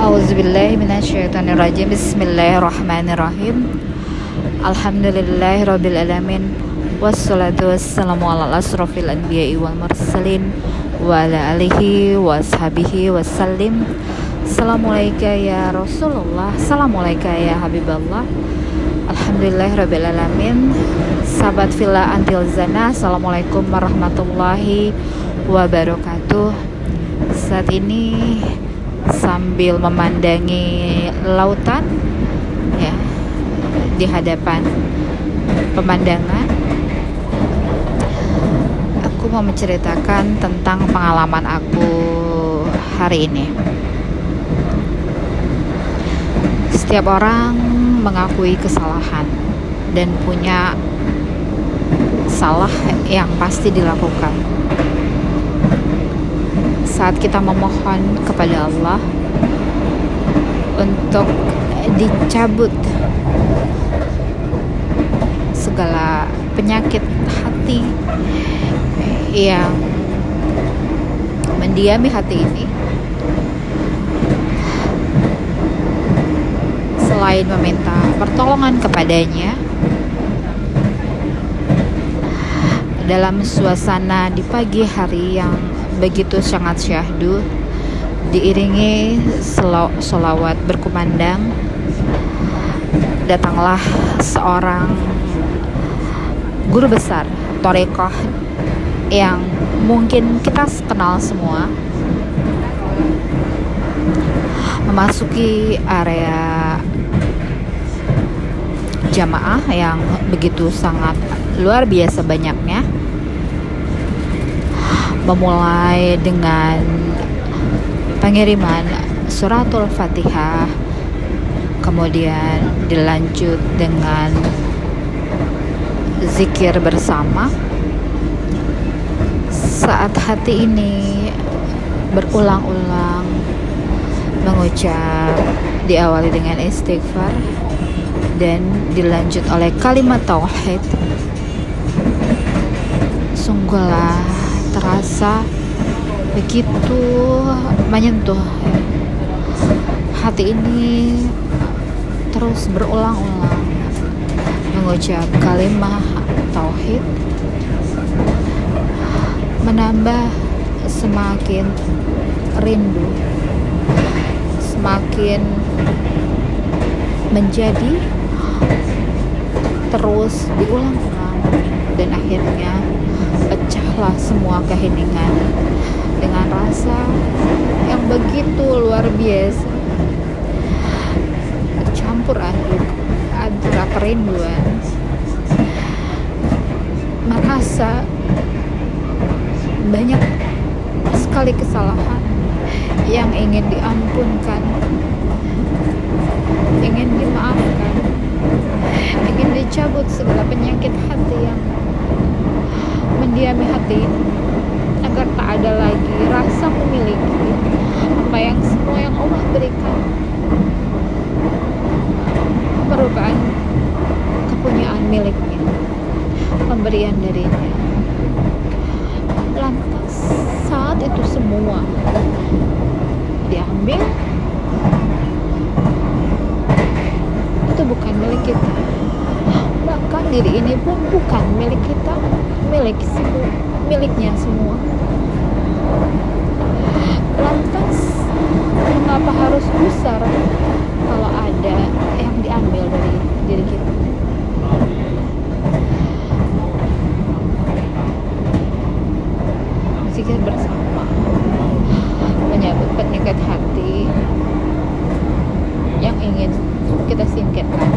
Auzubillahiminasyaitonirrajim Bismillahirrahmanirrahim. Alhamdulillahirrabbilalamin Wassalatu wassalamu ala asrafil anbiya'i wal mursalin Wa ala alihi wa ashabihi wassalim Assalamualaikum ya Rasulullah. Assalamualaikum ya Habiballah Alhamdulillahirrabbilalamin Sahabat Villa Antil Zana Assalamualaikum warahmatullahi wabarakatuh. Saat ini sambil memandangi lautan ya di hadapan pemandangan. Aku mau menceritakan tentang pengalaman aku hari ini. Setiap orang mengakui kesalahan dan punya salah yang pasti dilakukan saat kita memohon kepada Allah untuk dicabut segala penyakit hati yang mendiami hati ini. Selain meminta pertolongan kepadanya dalam suasana di pagi hari yang begitu sangat syahdu diiringi solawat berkumandang datanglah seorang guru besar Torekoh yang mungkin kita kenal semua. Memasuki area jamaah yang begitu sangat luar biasa banyaknya memulai dengan pengiriman suratul fatihah kemudian dilanjut dengan zikir bersama. Saat hati ini berulang-ulang mengucap diawali dengan istighfar dan dilanjut oleh kalimat tauhid. Sungguhlah terasa begitu menyentuh. Hati ini terus berulang-ulang mengucap kalimat tauhid menambah semakin rindu semakin menjadi terus diulang-ulang dan akhirnya pecahlah semua keheningan dengan rasa yang begitu luar biasa. Bercampur aduk antara kerinduan. Merasa banyak sekali kesalahan yang ingin diampunkan ingin dimaafkan ingin dicabut segala penyakit hati yang mendiami hati agar tak ada lagi rasa memiliki apa yang semua yang Allah berikan. Merupakan kepunyaan miliknya pemberian darinya. Lantas saat itu semua diambil itu bukan milik kita bahkan diri ini pun bukan milik kita milik semua miliknya semua. Lantas mengapa harus besar kalau ada yang diambil dari diri kita? Zikir bersama menyambut penyakit hati yang ingin kita singkirkan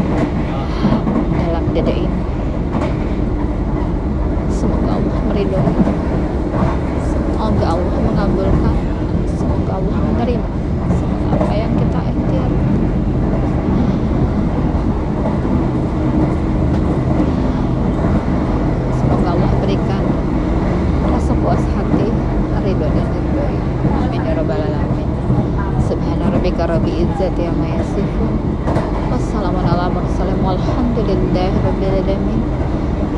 dalam dada ini semoga Allah meridhoi. Semoga Allah mengabulkan. Semoga Allah menerima. Apa yang kita ikhtiar. Semoga Allah berikan rasa puas hati ridho dan ridhoi. Amin ya rabbal alamin. Subhana rabbika rabbil izzati amma yasifun. Wassalamualaikum warahmatullahi wabarakatuh